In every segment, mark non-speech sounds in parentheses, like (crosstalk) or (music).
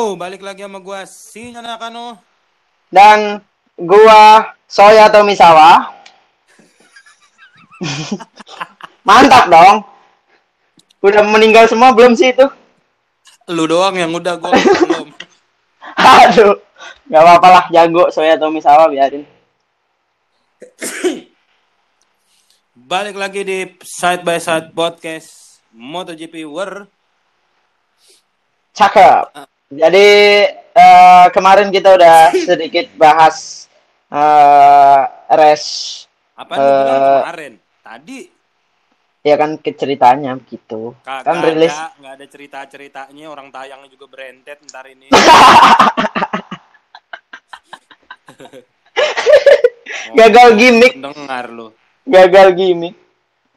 Yo, balik lagi sama gua si Nakano. Dan gua Soya Tomisawa. (laughs) Mantap dong. Udah meninggal semua belum sih itu? Lu doang yang udah gua (laughs) belum. Aduh. Gak apa-apa lah, jago Soya Tomisawa biarin. Balik lagi di Side by Side Podcast MotoGP World. Cakep. Jadi eh, kemarin kita udah (laughs) sedikit bahas eh race Apa Eh. kemarin? Tadi ya kan ceritanya gitu. kagak Kan rilis ada, nggak ada cerita-ceritanya, orang tayangnya juga berentet ntar ini. (laughs) (laughs) Gagal gimmick. Pendengar lu. gagal gimmick.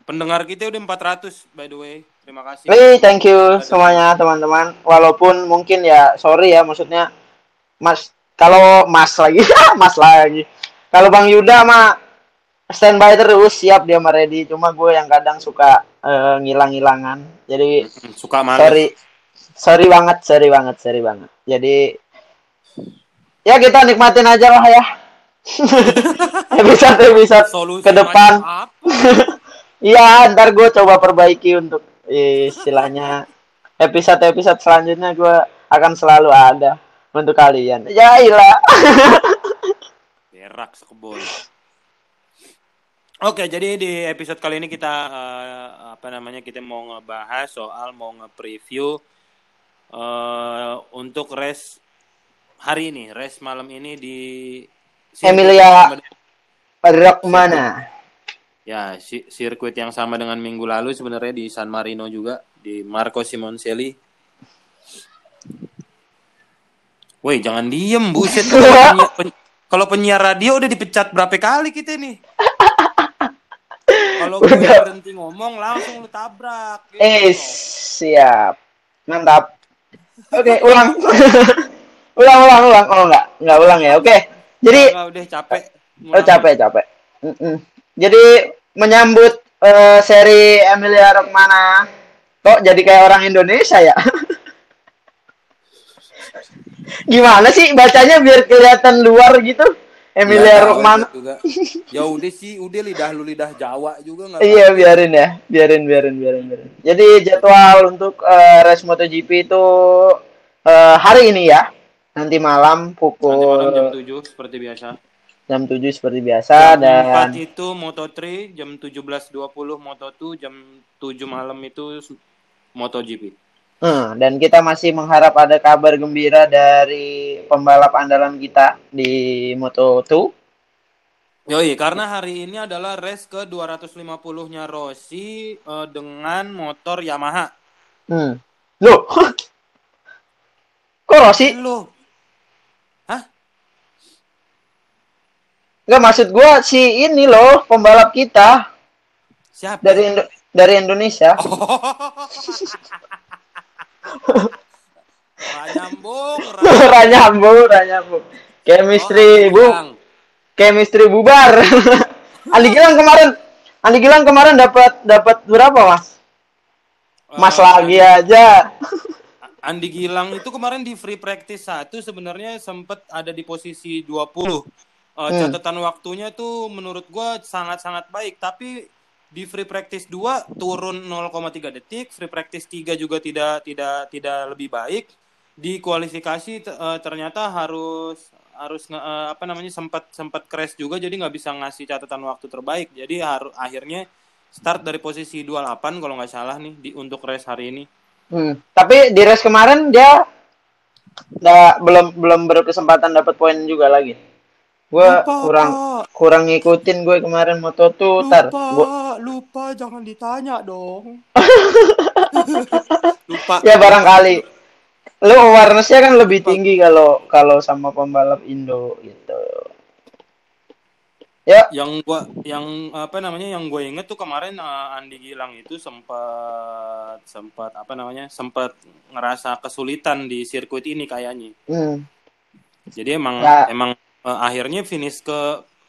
Pendengar kita udah 400 by the way. Terima kasih. Wih, thank you semuanya teman-teman. Walaupun mungkin ya sorry ya maksudnya Mas kalau Mas lagi, (laughs) Mas lagi. Kalau Bang Yuda mah standby terus siap dia mah ready. Cuma gue yang kadang suka eh, ngilang-ngilangan. Jadi Hmm, Suka males. sorry sorry banget, sorry banget, sorry banget. Jadi ya kita nikmatin aja lah ya. (laughs) episode episode Solusi ke depan. (laughs) Iya, ntar gue coba perbaiki untuk istilahnya episode-episode selanjutnya gue akan selalu ada untuk kalian. Ya ilah. (laughs) Berak sekebun. Oke, jadi di episode kali ini kita eh, apa namanya kita mau ngebahas soal mau nge-preview eh, untuk race hari ini, race malam ini di Emilia mana? Ya, si- sirkuit yang sama dengan minggu lalu sebenarnya di San Marino juga di Marco Simoncelli. Woi, jangan diem, buset. Kalau (laughs) penyiar, pen- kalau penyiar radio udah dipecat berapa kali kita nih? (laughs) Kalau gue berhenti ngomong langsung lu tabrak. gitu. Eh, siap. Mantap. Oke, (laughs) ulang. ulang, ulang, ulang. Oh, enggak. Enggak ulang ya. Oke. Jadi, Enggak, udah capek. oh, capek, capek. Mm-mm. Jadi, menyambut eh, seri Emilia Romagna. Kok jadi kayak orang Indonesia ya? (laughs) Gimana sih bacanya biar kelihatan luar gitu? Emilia Romagna. juga. Ya udah sih, udah lidah lu lidah Jawa juga nggak Iya biarin ya, biarin biarin biarin biarin. Jadi jadwal untuk eh, race MotoGP itu eh, hari ini ya, nanti malam Nanti pukul malam jam 7 seperti biasa. Jam 7 seperti biasa Jam dan 4 itu Moto3, jam 17.20 Moto2, jam 7 malam itu MotoGP. eh, dan kita masih mengharap ada kabar gembira dari pembalap andalan kita di Moto2. Yoi, karena hari ini adalah race ke 250-nya Rossi eh, dengan motor Yamaha. Hmm. Loh. (laughs) Kok Rossi? Lo, hah? Enggak maksud gua si ini loh pembalap kita Siapa? dari Indo- dari Indonesia. Oh. (laughs) Ranyambung, Ranyambung, Ranyambung. Chemistry, Bu. Chemistry bubar. (laughs) Andi Gilang kemarin Andi Gilang kemarin dapat dapat berapa, Mas? Mas Eh, lagi aja. Andi Gilang itu kemarin di free practice 1 sebenarnya sempat ada di posisi 20. Eh, Hmm. catatan waktunya tuh menurut gua sangat-sangat baik, tapi di free practice 2 turun 0,3 detik, free practice 3 juga tidak tidak tidak lebih baik. Di kualifikasi eh, ternyata harus harus eh, apa namanya sempat sempat crash juga jadi nggak bisa ngasih catatan waktu terbaik. Jadi harus akhirnya start dari posisi 28 kalau nggak salah nih di untuk race hari ini. Hmm. Tapi di race kemarin dia nggak belum belum berkesempatan dapat poin juga lagi. Gue kurang Pak. kurang ngikutin gue kemarin moto tuh tar. Lupa, Gua, lupa, jangan ditanya dong. (laughs) lupa. ya barangkali lu awarenessnya kan lebih Lupa. tinggi kalau kalau sama pembalap Indo gitu. Ya, Yang gua, yang apa namanya, yang gue inget tuh kemarin eh, Andi Gilang itu sempat, sempat apa namanya, sempat ngerasa kesulitan di sirkuit ini kayaknya. hmm. Jadi emang, Ya. emang eh, akhirnya finish ke,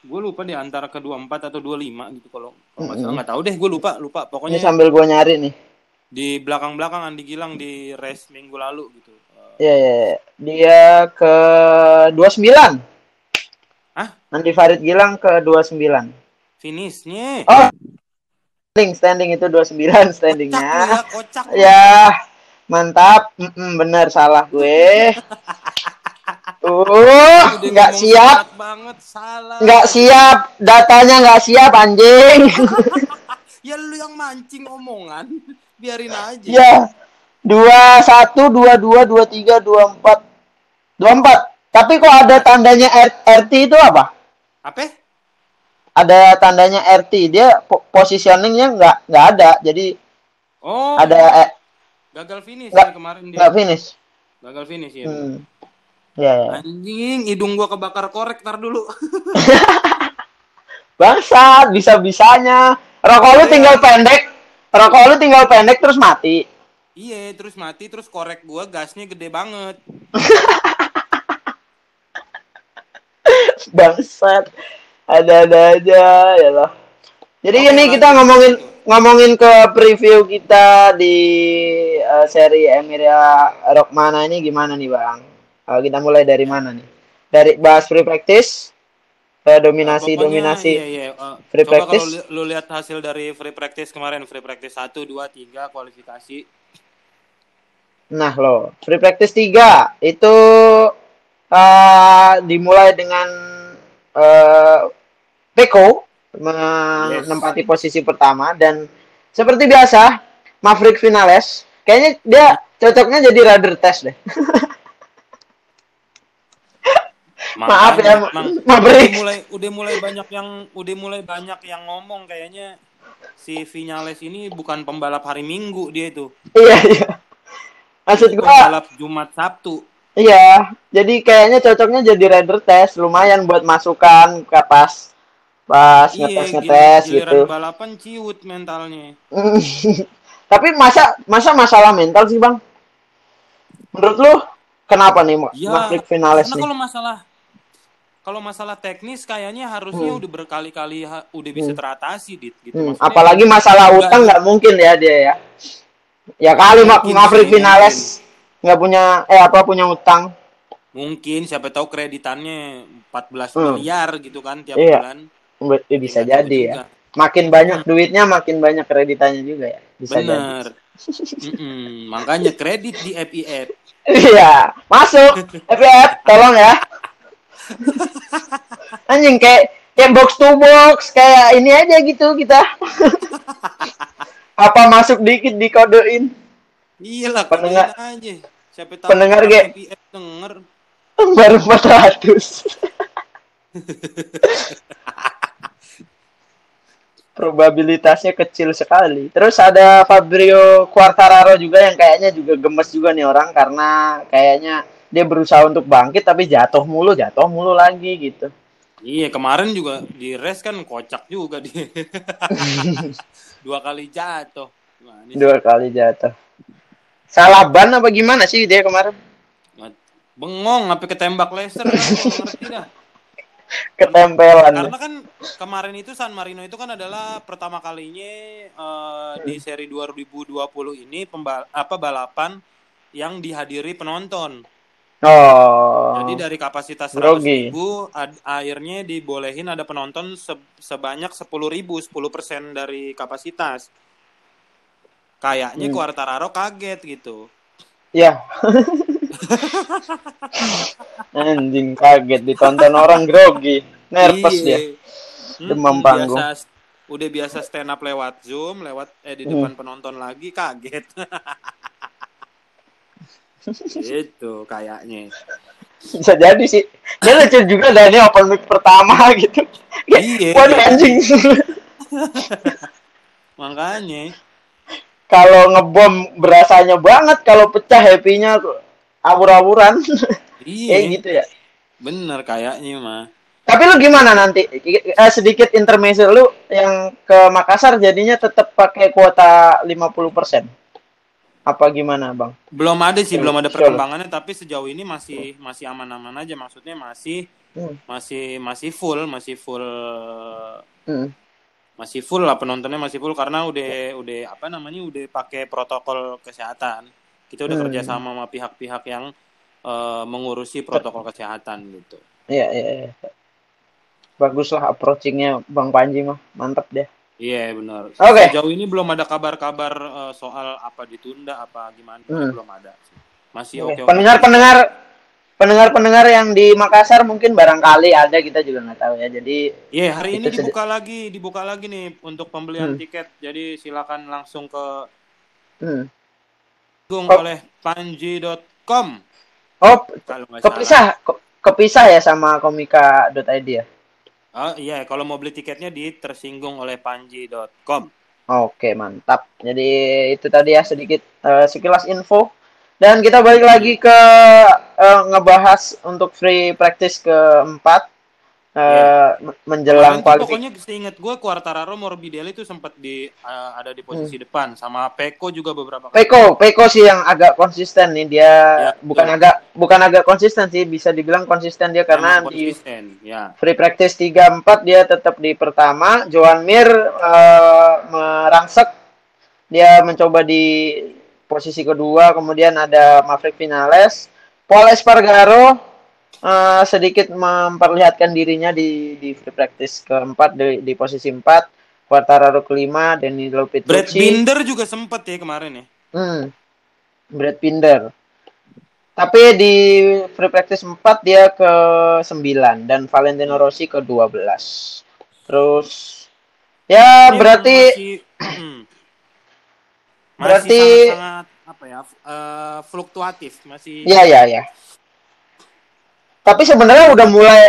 gue lupa di antara ke 24 atau 25 gitu kalau kalau nggak Mm-mm. nggak tahu deh, gue lupa, lupa. ini Pokoknya sambil gue nyari nih. di belakang-belakang Andi Gilang di race minggu lalu gitu. Eh, Ya, ya, ya. dia ke 29. Hah? Nanti Farid Gilang ke 29. Finishnya. Oh, standing, standing itu 29 Kocak standingnya. lu ya, kocak. Ya, mantap. Mm-mm, bener salah gue. Uh, Udah nggak siap, banget, salah. nggak siap, datanya nggak siap anjing. (laughs) Ya lu yang mancing omongan. Biarin aja. ya, dua satu, dua dua, dua tiga, dua empat, dua empat. Tapi kok ada tandanya R- RT itu apa? Apa? Ada tandanya RT, dia po- positioningnya nggak nggak ada, jadi Oh, ada eh, gagal finish nggak ya kemarin dia. nggak finish. Gagal finish ya. Hmm. Ya, ya. Anjing, hidung gua kebakar korek tar dulu. (laughs) Bangsat, bisa-bisanya. Rokok lu Iya. tinggal pendek. Rokok lu tinggal pendek terus mati. iya, terus mati terus korek gua gasnya gede banget. (laughs) Bangsat. Ada-ada aja ya loh. Jadi Oke, ini kita ngomongin ngomongin ke preview kita di eh, seri Emilia Rockmana ini gimana nih, Bang? Eh, kita mulai dari mana nih? Dari bahas free practice ke dominasi Pokoknya, dominasi. Iya, iya. Eh, free coba practice. kalau lu lihat hasil dari free practice kemarin, free practice 1 2 3 kualifikasi. Nah, lo, free practice 3 itu eh, dimulai dengan eh Peko menempati posisi pertama dan seperti biasa Maverick Vinales kayaknya dia cocoknya jadi rudder test deh. (laughs) Maaf ya, Maverick. udah mulai udah mulai banyak yang udah mulai banyak yang ngomong kayaknya si Vinales ini bukan pembalap hari Minggu dia itu. iya, iya. Maksud gua Pembalap Jumat Sabtu. iya, jadi kayaknya cocoknya jadi rider test lumayan buat masukan ke pas pas Iya, ngetes ngetes gitu. balapan ciut mentalnya. (laughs) Tapi masa masa masalah mental sih bang? Menurut lu kenapa nih Ya, Maverick Vinales Karena nih? kalau masalah kalau masalah teknis kayaknya harusnya Hmm. udah berkali-kali ha- udah bisa Hmm. teratasi dit gitu. Hmm, Maksudnya, apalagi masalah nggak- utang nggak mungkin ya dia ya. Ya kali Ma- Mungkin Maverick sih, Vinales nggak punya eh apa punya utang. mungkin siapa tahu kreditannya 14 Hmm. miliar gitu kan tiap Iya. bulan. Eh, Bisa tahu jadi ya. juga. Makin banyak duitnya makin banyak kreditannya juga ya. Bisa jadi. Bener. Mm-mm. Makanya kredit di FIF. (laughs) Iya, masuk. FF, tolong ya. (laughs) Anjing kayak kayak box to box kayak ini aja gitu kita. Apa masuk dikit dikodein. Iya lah, Pendengar- aja. Siapa tahu pendengar, Ge. Denger. (laughs) Baru 400. (laughs) Probabilitasnya kecil sekali. Terus ada Fabio Quartararo juga yang kayaknya juga gemes juga nih orang karena kayaknya dia berusaha untuk bangkit tapi jatuh mulu, jatuh mulu lagi gitu. Iya, kemarin juga di race kan kocak juga dia. (laughs) Dua kali jatuh. Ini Dua kali jatuh. Salah ban apa gimana sih dia kemarin? bengong sampai ketembak laser kan, nggak ngerti dah. (laughs) Ketempelan. Karena kan kemarin itu San Marino itu kan adalah pertama kalinya eh, di seri 2020 ini pembal apa balapan yang dihadiri penonton. Oh. Jadi dari kapasitas 100 Grogi. ribu, ad- akhirnya dibolehin ada penonton se- sebanyak 10 ribu, 10 persen dari kapasitas. Kayaknya Hmm. Quartararo kaget gitu. Ya. Anjing kaget ditonton orang grogi. Nervous Iya. dia. Demam panggung. biasa- udah biasa stand up lewat Zoom, lewat eh di Hmm. depan penonton lagi kaget. (laughs) Itu kayaknya. Bisa jadi sih. Dia lucu juga dah ini open mic pertama (laughs) gitu. Iya. Waduh anjing. (laughs) Makanya. kalau ngebom berasanya banget kalau pecah happy-nya tuh awur-awuran. Iya. Kayak gitu ya. Bener kayaknya mah. Tapi lu gimana nanti? Eh, sedikit intermezzo lu yang ke Makassar jadinya tetap pakai kuota 50%. Apa gimana, Bang? Belum ada sih, belum ada perkembangannya tapi sejauh ini masih masih aman-aman aja maksudnya masih Hmm. masih masih full, masih full Hmm. masih full lah penontonnya masih full karena udah udah apa namanya udah pakai protokol kesehatan. Kita udah Hmm. kerja sama sama pihak-pihak yang eh, mengurusi protokol kesehatan gitu. Iya, iya, iya. Bagus lah approachingnya Bang Panji mah. Mantap deh. Iya benar. Oke. Sejauh ini belum ada kabar-kabar eh, soal apa ditunda apa gimana Hmm. belum ada. sih. Masih Oke, oke. oke. Pendengar-pendengar pendengar-pendengar yang di Makassar mungkin barangkali ada kita juga nggak tahu ya. Jadi Iya hari ini dibuka lagi, dibuka lagi nih untuk pembelian Hmm. tiket. Jadi silakan langsung ke hmm. gung Oh. oleh panji.com oh kalau nggak salah. kepisah ke- kepisah ya sama komika.id ya. Oh iya, kalau mau beli tiketnya di tersinggung oleh panji.com. Oke, mantap. Jadi itu tadi ya sedikit eh, sekilas info. Dan kita balik lagi ke eh, ngebahas untuk free practice keempat eh, men- menjelang tuh kualifikasi. pokoknya seingat gue Quartararo Morbidelli itu sempat di eh, ada di posisi depan sama Peko juga beberapa kali. Hmm. Peko, Peko sih yang agak konsisten nih. Dia Ya, bukan betul. agak bukan agak konsisten sih, bisa dibilang konsisten dia karena Memang di konsisten, ya. free practice 3-4 dia tetap di pertama. Joan Mir eh, merangsek dia mencoba di posisi kedua, kemudian ada Maverick Vinales, Paul Espargaro eh, sedikit memperlihatkan dirinya di di free practice keempat di, di posisi 4, Quartararo kelima, Danilo Brad Petrucci. Binder juga sempat ya kemarin ya. Hmm. Brad Binder. Tapi di free practice 4 dia ke 9 dan Valentino Rossi ke 12. Terus ya Ini berarti masih, hmm. masih Berarti- sangat, apa ya eh, fluktuatif masih ya ya ya. Tapi sebenarnya udah mulai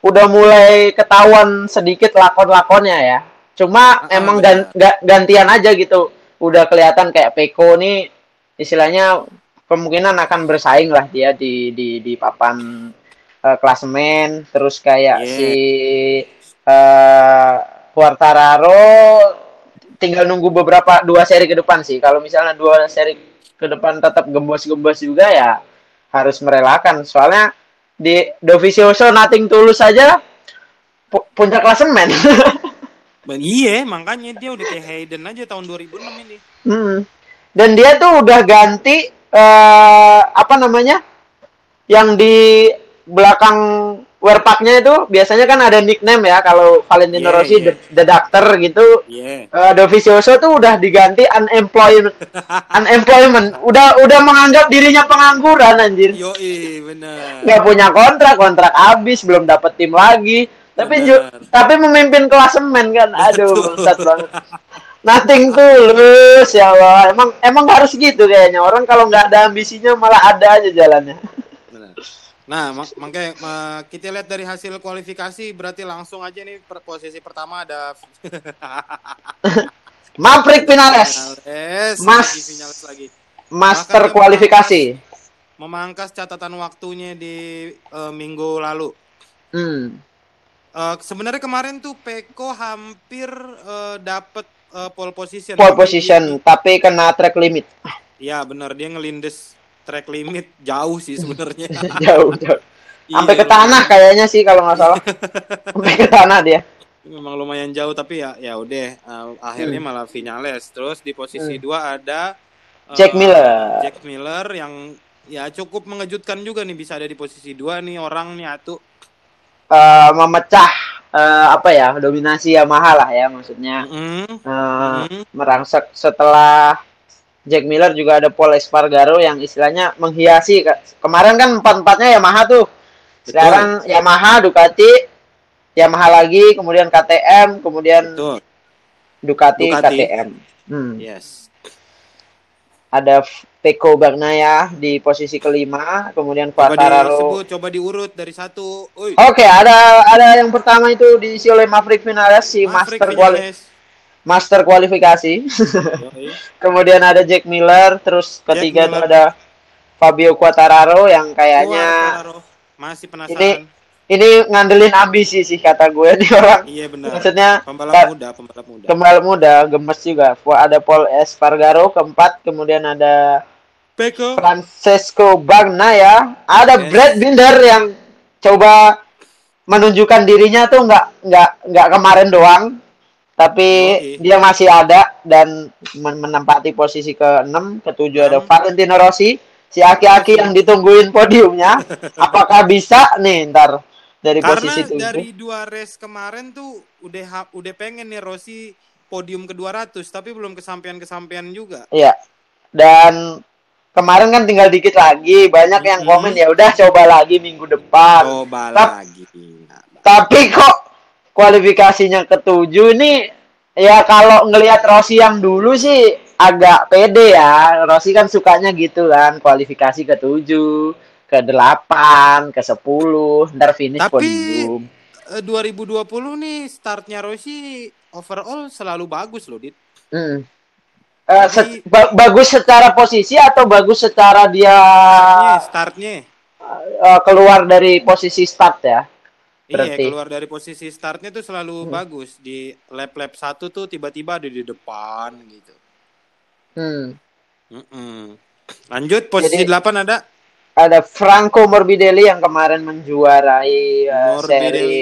udah mulai ketahuan sedikit lakon-lakonnya ya. Cuma Ah, emang benar. gan- ga- gantian aja gitu. Udah kelihatan kayak Peko nih istilahnya kemungkinan akan bersaing lah dia di di di papan eh, klasemen terus kayak Yeah. si eh Quartararo tinggal nunggu beberapa dua seri ke depan sih. Kalau misalnya dua seri ke depan tetap gembos-gembos juga ya harus merelakan. Soalnya di Dovizioso Nothing Tulus saja pu- puncak klasemen. (laughs) Bang, iya, makanya dia udah kayak Hayden aja tahun 2006 ini. Hmm. Dan dia tuh udah ganti eh apa namanya? Yang di belakang wearpacknya itu biasanya kan ada nickname ya kalau Valentino Yeah, Rossi yeah. the, the Doctor gitu. Iya. Eh Dovizioso tuh udah diganti unemployment (laughs) unemployment udah udah menganggap dirinya pengangguran anjir Yoi, bener. nggak punya kontrak kontrak habis belum dapet tim lagi tapi ju- tapi memimpin klasemen kan aduh bangsat banget nothing tulus ya Allah emang emang harus gitu kayaknya orang kalau nggak ada ambisinya malah ada aja jalannya. Nah, mak- makanya ma- kita lihat dari hasil kualifikasi berarti langsung aja nih per posisi pertama ada (laughs) Maverick Vinales Vinales, Mas- lagi Vinales lagi. master dia kualifikasi Memangkas catatan waktunya di eh, minggu lalu. hmm. Eh, sebenarnya kemarin tuh Peko hampir eh, dapat eh, pole position. pole Tapi position dia- tapi kena track limit Ya benar dia ngelindes track limit jauh sih sebenarnya. (laughs) jauh jauh. Sampai Iya, ke tanah kayaknya sih kalau nggak salah. (laughs) Sampai ke tanah dia. Memang lumayan jauh tapi ya ya udah eh, akhirnya Hmm. malah Vinales terus di posisi dua ada eh, Jack Miller. Jack Miller yang ya cukup mengejutkan juga nih bisa ada di posisi dua nih orang nih atuh eh, memecah eh, apa ya dominasi Yamaha lah ya maksudnya. Mm, Eh, mm. merangsek setelah Jack Miller juga ada Paul Espargaro yang istilahnya menghiasi Ke- kemarin kan empat empatnya Yamaha tuh sekarang Yamaha Ducati Yamaha lagi kemudian KTM kemudian Betul. Ducati, Ducati. KTM Hmm. Yes. ada Peko Bagnaia di posisi kelima kemudian Coba Quartararo disebut, coba diurut dari satu. Oke, ada ada yang pertama itu diisi oleh Maverick Vinales si Maverick master Vinales. Master kualifikasi. (laughs) Kemudian ada Jack Miller, terus ketiga Miller. ada Fabio Quartararo yang kayaknya Quartararo. masih ini penasaran. ini ngandelin ambisi sih kata gue nih (laughs) orang. Iya benar. Maksudnya Pembalap muda, pembalap muda. Kembali muda, gemes juga. Ada Paul Espargaro keempat, kemudian ada Peko. Francesco Bagnaia, ada Yes. Brad Binder yang coba menunjukkan dirinya tuh nggak nggak nggak kemarin doang, tapi Yoi. dia masih ada dan men- menempati posisi ke-6, ke-7 ada. Valentino Rossi, si aki-aki yang ditungguin podiumnya (laughs) apakah bisa nih ntar dari Karena posisi tujuh dari dua race kemarin tuh udah ha- udah pengen nih Rossi podium ke 200 tapi belum kesampaian-kesampaian juga. Iya. Dan kemarin kan tinggal dikit lagi, banyak yang komen ya udah coba lagi minggu depan. Coba Tap- lagi. Tapi kok kualifikasinya ketujuh nih ya kalau ngelihat Rossi yang dulu sih agak pede ya. Rossi kan sukanya gitu kan, kualifikasi ke tujuh, ke delapan, ke sepuluh, ntar finish Tapi- podium. Eh, 2020 nih startnya Rossi overall selalu bagus loh, Dit. Hmm. Eh, se- ba- bagus secara posisi atau bagus secara dia Startnya, startnya. eh, keluar dari posisi start ya? Iya, Berarti. keluar dari posisi startnya tuh selalu bagus. Di lap-lap satu tuh tiba-tiba ada di depan gitu. Hmm. Mm-mm. Lanjut posisi Jadi- 8 ada Ada Franco Morbidelli yang kemarin menjuarai Morbidelli. seri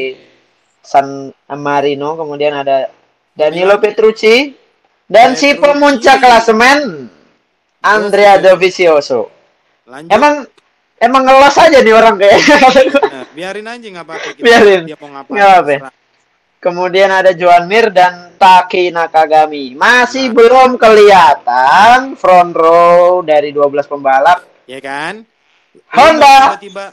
San Marino, kemudian ada Danilo Petrucci dan si Petrucci. pemuncak klasemen Andrea Dovizioso. Lanjut. Emang emang ngelos aja nih orang kayaknya. (laughs) Biarin aja nggak apa-apa. Kita Biarin. Dia mau ngapain. Apa-apa. terserah. Kemudian ada Joan Mir dan Taki Nakagami. Masih Nah. belum kelihatan front row dari 12 pembalap. Ya kan? Honda. Tiba-tiba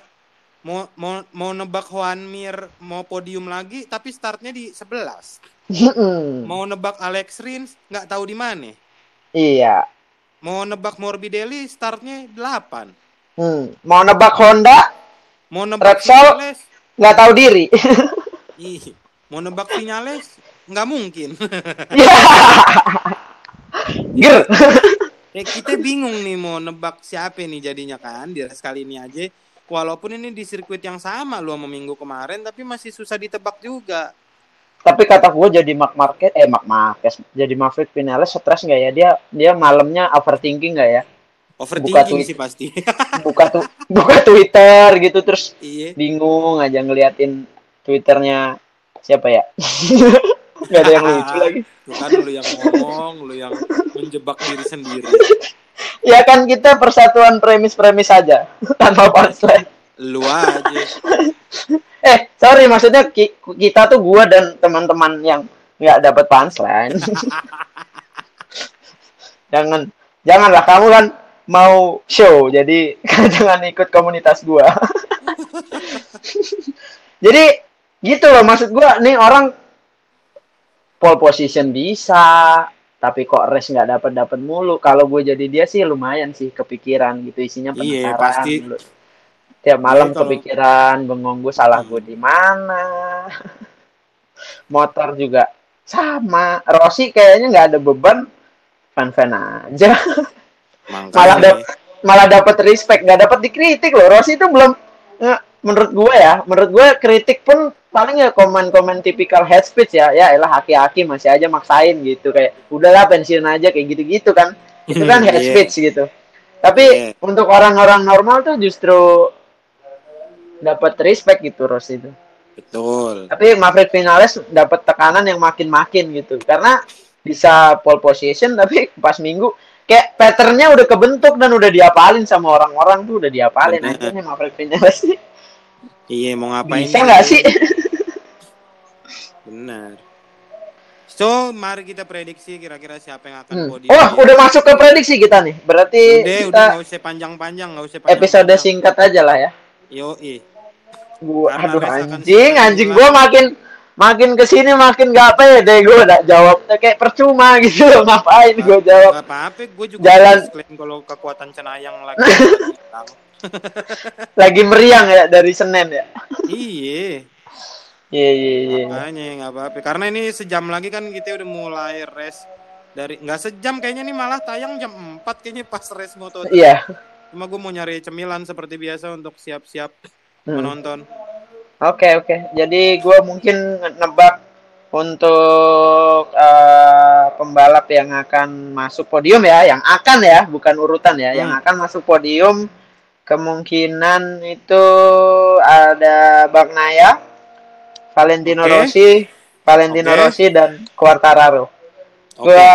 mau mau mau nebak Juan Mir mau podium lagi tapi startnya di 11. Hmm. Mau nebak Alex Rins nggak tahu di mana. iya. Mau nebak Morbidelli startnya 8. Hmm. Mau nebak Honda Mau nebak Repsol. Vinales, nggak tahu diri. (laughs) ih, mau nebak Vinales nggak mungkin. (laughs) Ya. Ger. ya kita bingung nih mau nebak siapa nih jadinya kan di race kali ini aja. Walaupun ini di sirkuit yang sama lu sama minggu kemarin tapi masih susah ditebak juga. Tapi kata gue jadi Mark Marquez, eh Mark Marquez, jadi Maverick Vinales stres nggak ya dia? Dia malamnya overthinking nggak ya? Overthinking tweet. sih pasti. Buka tuh, buka Twitter gitu terus iya. bingung aja ngeliatin Twitternya siapa ya? (laughs) Gak ada yang lucu lagi. Bukan lu yang ngomong, lu yang menjebak diri sendiri. Ya kan kita persatuan premis-premis saja (laughs) tanpa punchline. Lu aja. Eh, sorry maksudnya ki- kita tuh gua dan teman-teman yang nggak dapat punchline. (laughs) jangan janganlah kamu kan mau show jadi (laughs) jangan ikut komunitas gua. (laughs) jadi gitu loh maksud gua nih orang pole position bisa tapi kok race nggak dapat dapat mulu kalau gue jadi dia sih lumayan sih kepikiran gitu isinya Iya, penasaran pasti. dulu. tiap malam Iya, kalau- kepikiran bengong gue salah gue di mana (laughs) motor juga sama Rossi kayaknya nggak ada beban fan fan aja malah dap malah dapat respect. Nggak dapat dikritik loh. Rossi itu belum menurut gue ya menurut gue kritik pun paling ya komen-komen tipikal head speech ya. Ya elah haki-haki masih aja maksain gitu. Kayak udahlah pensiun aja kayak gitu-gitu kan. (laughs) Itu kan head Iya. speech gitu. Tapi Iya. untuk orang-orang normal tuh justru dapat respect gitu Rossi itu. Betul. tapi Maverick Vinales dapat tekanan yang makin-makin gitu. Karena bisa pole position tapi pas minggu kayak patternnya udah kebentuk dan udah diapalin sama orang-orang tuh udah diapalin Maverick Vinales sih Iya, mau ngapain? bisa nggak sih Benar. So, mari kita prediksi kira-kira siapa yang akan Hmm. podium. oh udah masuk ke prediksi kita nih berarti Udah, kita udah nggak usah panjang-panjang, nggak usah panjang. episode singkat aja lah ya Yo, ih. gua Karena aduh anjing anjing gua makin makin ke sini makin gak pede gue udah jawab kayak percuma gitu loh ngapain gue jawab Gak apa-apa, gue juga Jalan. kalau kekuatan Cenayang lagi. (laughs) lagi meriang ya dari Senin ya iya, iya iya iya makanya nggak apa-apa. Karena ini sejam lagi kan kita udah mulai race dari nggak sejam kayaknya nih malah tayang jam 4 kayaknya pas race moto. iya Cuma gue mau nyari cemilan seperti biasa untuk siap-siap Hmm. menonton. Oke oke. Jadi gue mungkin nebak untuk eh, pembalap yang akan masuk podium ya, yang akan ya, bukan urutan ya, yang Hmm. akan masuk podium kemungkinan itu ada Bagnaya, Valentino Oke. Rossi, Valentino Oke. Rossi dan Quartararo. Oke. Gua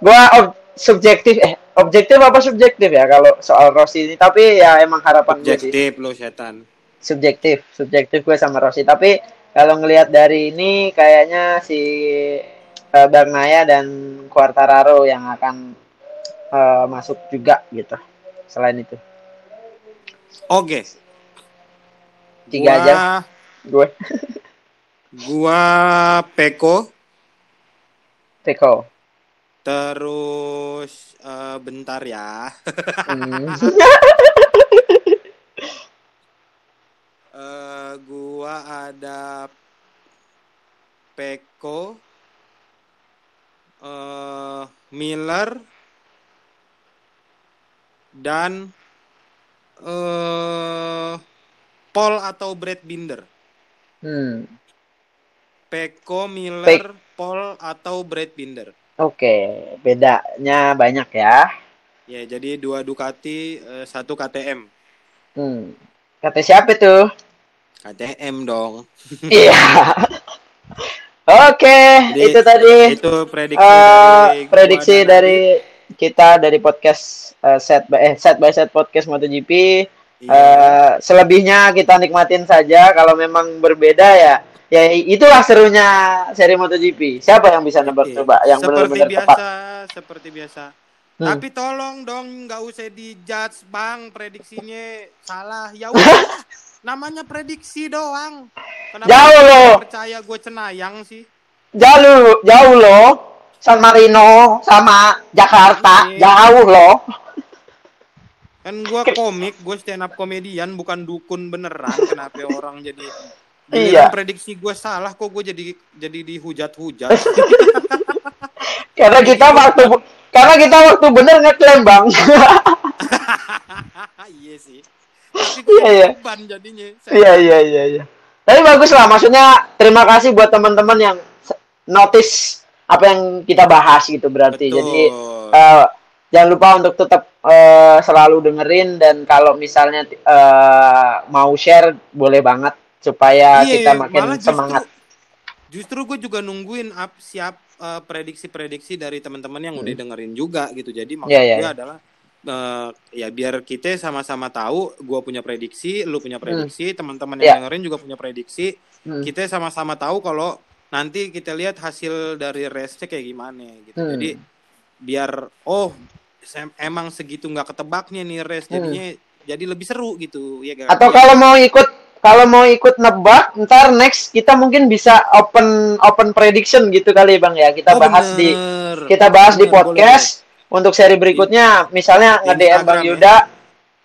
gua ob- subjektif eh objektif apa subjektif ya kalau soal Rossi ini tapi ya emang harapan gue sih Objektif lo setan. Subjektif subjektif gue sama Rossi tapi kalau ngelihat dari ini kayaknya si uh, Bernaya dan Quartararo yang akan uh, masuk juga gitu selain itu Oke. Tiga Gua- aja. gue (laughs) Gua Peko, Teko terus eh, bentar ya. Hmm. (laughs) (laughs) Eh, gua ada Peko, eh, Miller, dan eh Paul atau Brad Binder. Hmm. Peko, Miller, Paul atau Brad Binder. Oke, bedanya banyak ya. Ya, jadi dua Ducati, eh, satu KTM. Hmm. Kata siapa tuh? KTM dong. Iya. (laughs) Oke, Jadi, itu tadi Itu prediksi eh, dari prediksi dari kita dari podcast eh, set by eh, set by set podcast MotoGP. Iya. Eh, selebihnya kita nikmatin saja. Kalau memang berbeda ya, ya itulah serunya seri MotoGP. Siapa yang bisa nebak Iya. coba yang seperti benar-benar biasa, tepat? seperti biasa. Hmm. Tapi tolong dong nggak usah dijudge bang prediksinya salah. Ya (laughs) udah, namanya prediksi doang. Kenapa Jauh loh. Percaya gue cenayang sih. Jauh, jauh loh. San Marino sama Jakarta, Iya. jauh loh. Kan gue komik, gue stand up komedian bukan dukun beneran. Kenapa (laughs) orang jadi Iya. Prediksi gue salah kok gue jadi jadi dihujat-hujat. (laughs) Karena kita waktu karena kita waktu bener ngeklaim bang. (laughs) iya sih. Iya, iya. jadinya. Iya iya iya iya. Tapi bagus lah, maksudnya terima kasih buat teman-teman yang notice apa yang kita bahas gitu berarti. Betul. Jadi eh, jangan lupa untuk tetap eh, selalu dengerin dan kalau misalnya eh, mau share boleh banget supaya Iya, kita makin malah justru- semangat. Justru gue juga nungguin up siap prediksi-prediksi dari teman-teman yang udah dengerin juga gitu. Jadi Hmm. Iya, iya, gue iya. adalah eh, ya biar kita sama-sama tahu, gue punya prediksi, lu punya prediksi, teman-teman yang Iya. dengerin juga punya prediksi. Hmm. Kita sama-sama tahu kalau nanti kita lihat hasil dari race-nya kayak gimana gitu. Hmm. Jadi biar oh emang segitu nggak ketebaknya nih race jadinya jadi lebih seru gitu ya? Hmm. Atau kalau mau ikut kalau mau ikut nebak, ntar next kita mungkin bisa open open prediction gitu kali bang ya. Kita Oh, bahas di bener. kita bahas di Bener, podcast untuk seri berikutnya. Misalnya nge-DM Bang ya. Yuda,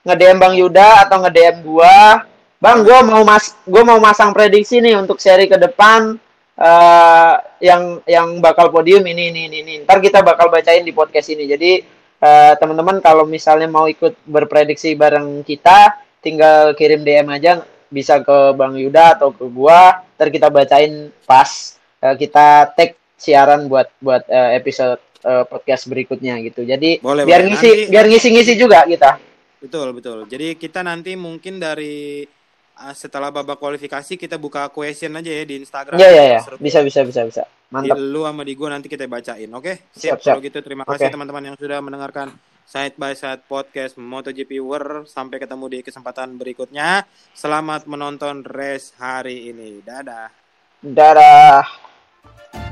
nge-DM Bang Yuda atau nge-DM gua. Bang, gua mau mas gua mau masang prediksi nih untuk seri ke depan eh yang yang bakal podium ini ini ini. ini. Ntar kita bakal bacain di podcast ini. Jadi eh, teman-teman kalau misalnya mau ikut berprediksi bareng kita, tinggal kirim DM aja bisa ke Bang Yuda atau ke gua, ntar kita bacain pas eh, kita tag siaran buat buat eh, episode eh, podcast berikutnya gitu. Jadi Boleh, biar boleh. ngisi Nanti- biar ngisi-ngisi juga kita. Betul, betul. Jadi kita nanti mungkin dari ah, setelah babak kualifikasi kita buka question aja ya di Instagram. Iya iya iya. Bisa bisa bisa bisa. Di Mantap. lu sama di gua nanti kita bacain, oke? Siap, Siap, siap. Kalau gitu terima kasih teman-teman yang sudah mendengarkan Side by Side Podcast MotoGP World. Sampai ketemu di kesempatan berikutnya. Selamat menonton race hari ini. Dadah. Dadah.